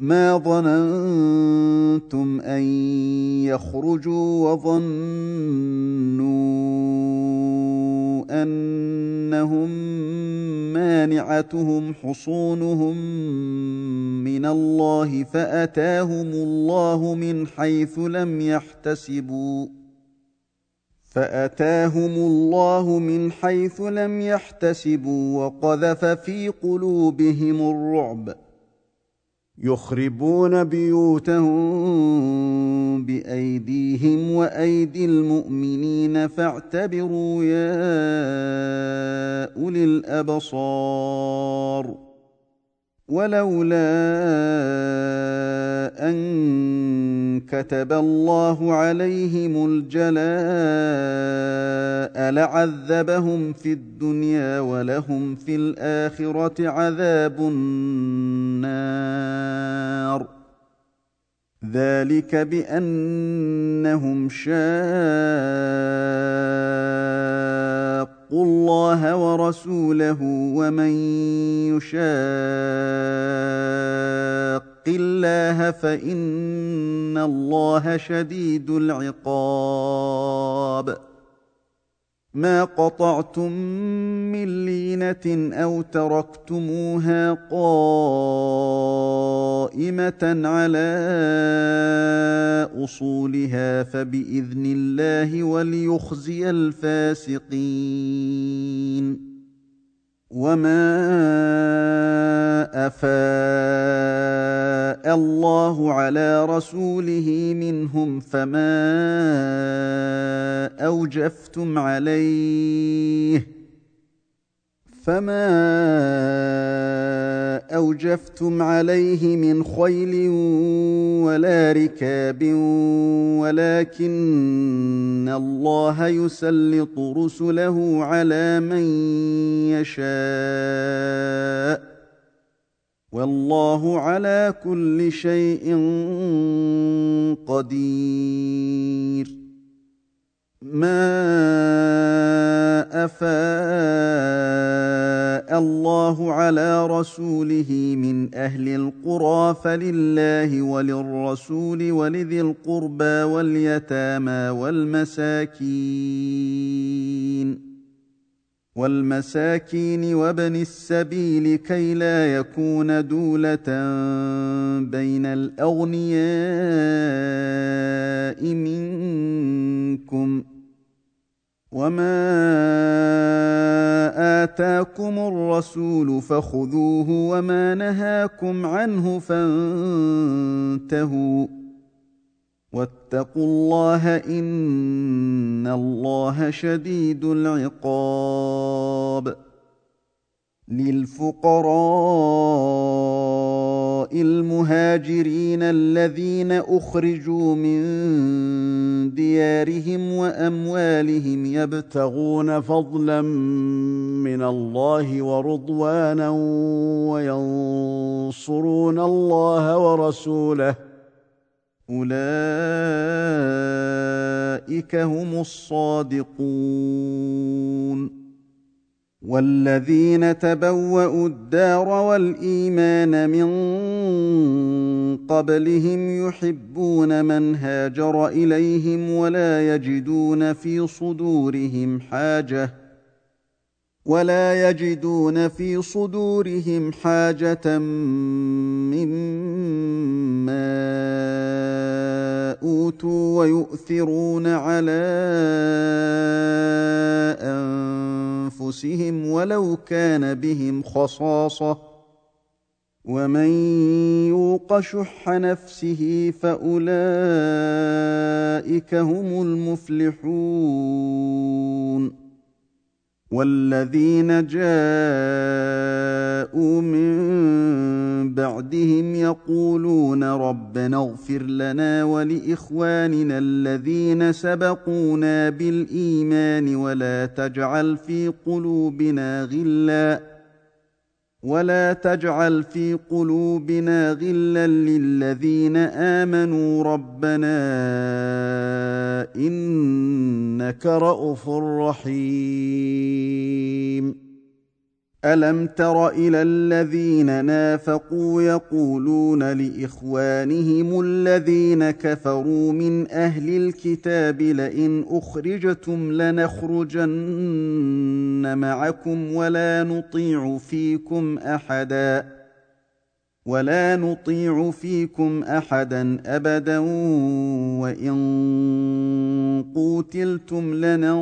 ما ظننتم أن يخرجوا وظنوا أنهم مانعتهم حصونهم من الله فأتاهم الله من حيث لم يحتسبوا فأتاهم الله من حيث لم يحتسبوا وقذف في قلوبهم الرعب يخربون بيوتهم بأيديهم وأيدي المؤمنين فاعتبروا يا أولي الأبصار ولولا أن كتب الله عليهم الجلاء لعذبهم في الدنيا ولهم في الآخرة عذاب النار. ذلك بأنهم شاقوا الله ورسوله ومن يشاق الله فإن الله شديد العقاب. ما قطعتم من لينه أو تركتموها قائمه على اصولها فباذن الله وليخزي الفاسقين وما افاء الله على رسوله منهم فما اوجفتم عليه فما اوجفتم عليه من خيل ولا ركاب ولكن الله يسلط رسله على من يشاء والله على كل شيء قدير ما افاء الله على رسوله من أهل القرى فلله وللرسول ولذي القربى واليتامى والمساكين والمساكين وابن السبيل كي لا يكون دوله بين الاغنياء منكم وما اتاكم الرسول فخذوه وما نهاكم عنه فانتهوا واتقوا الله ان الله شديد العقاب للفقراء المهاجرين الذين أخرجوا من ديارهم وأموالهم يبتغون فضلا من الله ورضوانا وينصرون الله ورسوله. أولئك هم الصادقون. والذين تبوأوا الدار والإيمان من قبلهم يحبون من هاجر إليهم ولا يجدون في صدورهم حاجة ولا يجدون في صدورهم حاجة مما أوتوا ويؤثرون على أنفسهم ولو كان بهم خصاصة ومن يوق شح نفسه فأولئك هم المفلحون. والذين جاءوا من بعدهم يقولون ربنا اغفر لنا ولإخواننا الذين سبقونا بالإيمان ولا تجعل في قلوبنا غلا. ولا تجعل في قلوبنا غلا للذين امنوا ربنا انك رءوف رحيم الم تر إلى الذين نافقوا يقولون لاخوانهم الذين كفروا من أهل الكتاب لئن اخرجتم لنخرجن معكم ولا نطيع فيكم احدا ولا نطيع فيكم احدا ابدا وان قوتلتم لننصرنكم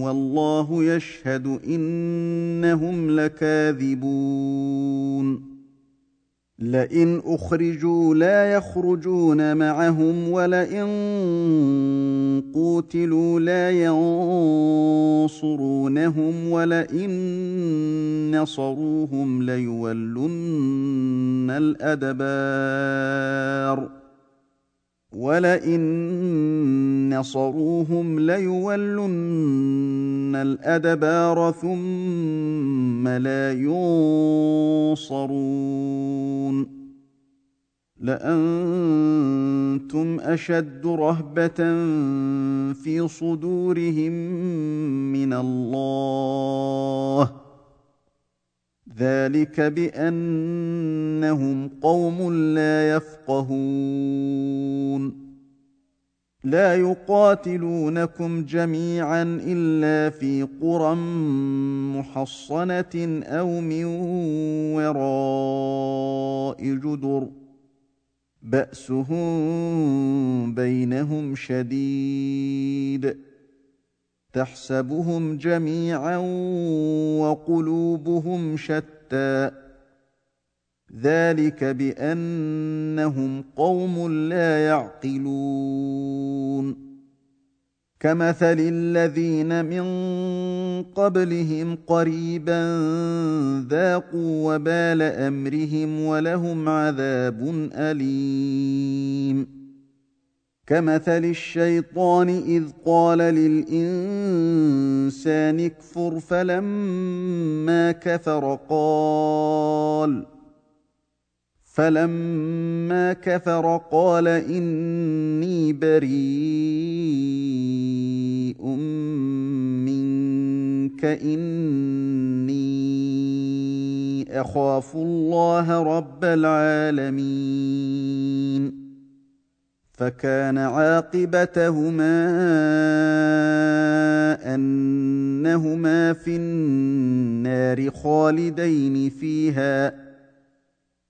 والله يشهد انهم لكاذبون لئن أخرجوا لا يخرجون معهم ولئن قوتلوا لا ينصرونهم ولئن نصروهم ليولن الأدبار ولئن نصروهم ليولن الأدبار ثم لا ينصرون. لأنتم أشد رهبة في صدورهم من الله. ذلك بأنهم قوم لا يفقهون. لا يقاتلونكم جميعا إلا في قرى محصنة أو من وراء جدر. بأسهم بينهم شديد. تحسبهم جميعا وقلوبهم شتى. ذلك بأنهم قوم لا يعقلون. كمثل الذين من قبلهم قريبا ذاقوا وبال أمرهم ولهم عذاب أليم. كمثل الشيطان إذ قال للإنسان اكفر فلما كفر قال فلما كفر قال إني بريء منك إني أخاف الله رب العالمين. فكان عاقبتهما أنهما في النار خالدين فيها.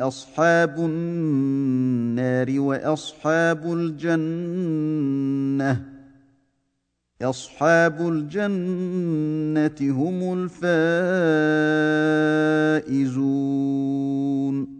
أصحاب النار وأصحاب الجنة أصحاب الجنة هم الفائزون.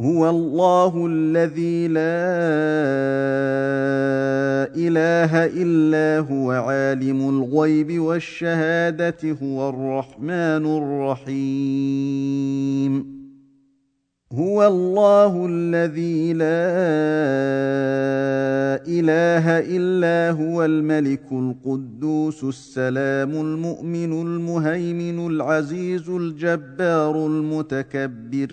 هو الله الذي لا إله إلا هو عالم الغيب والشهادة هو الرحمن الرحيم. هو الله الذي لا إله إلا هو الملك القدوس السلام المؤمن المهيمن العزيز الجبار المتكبر.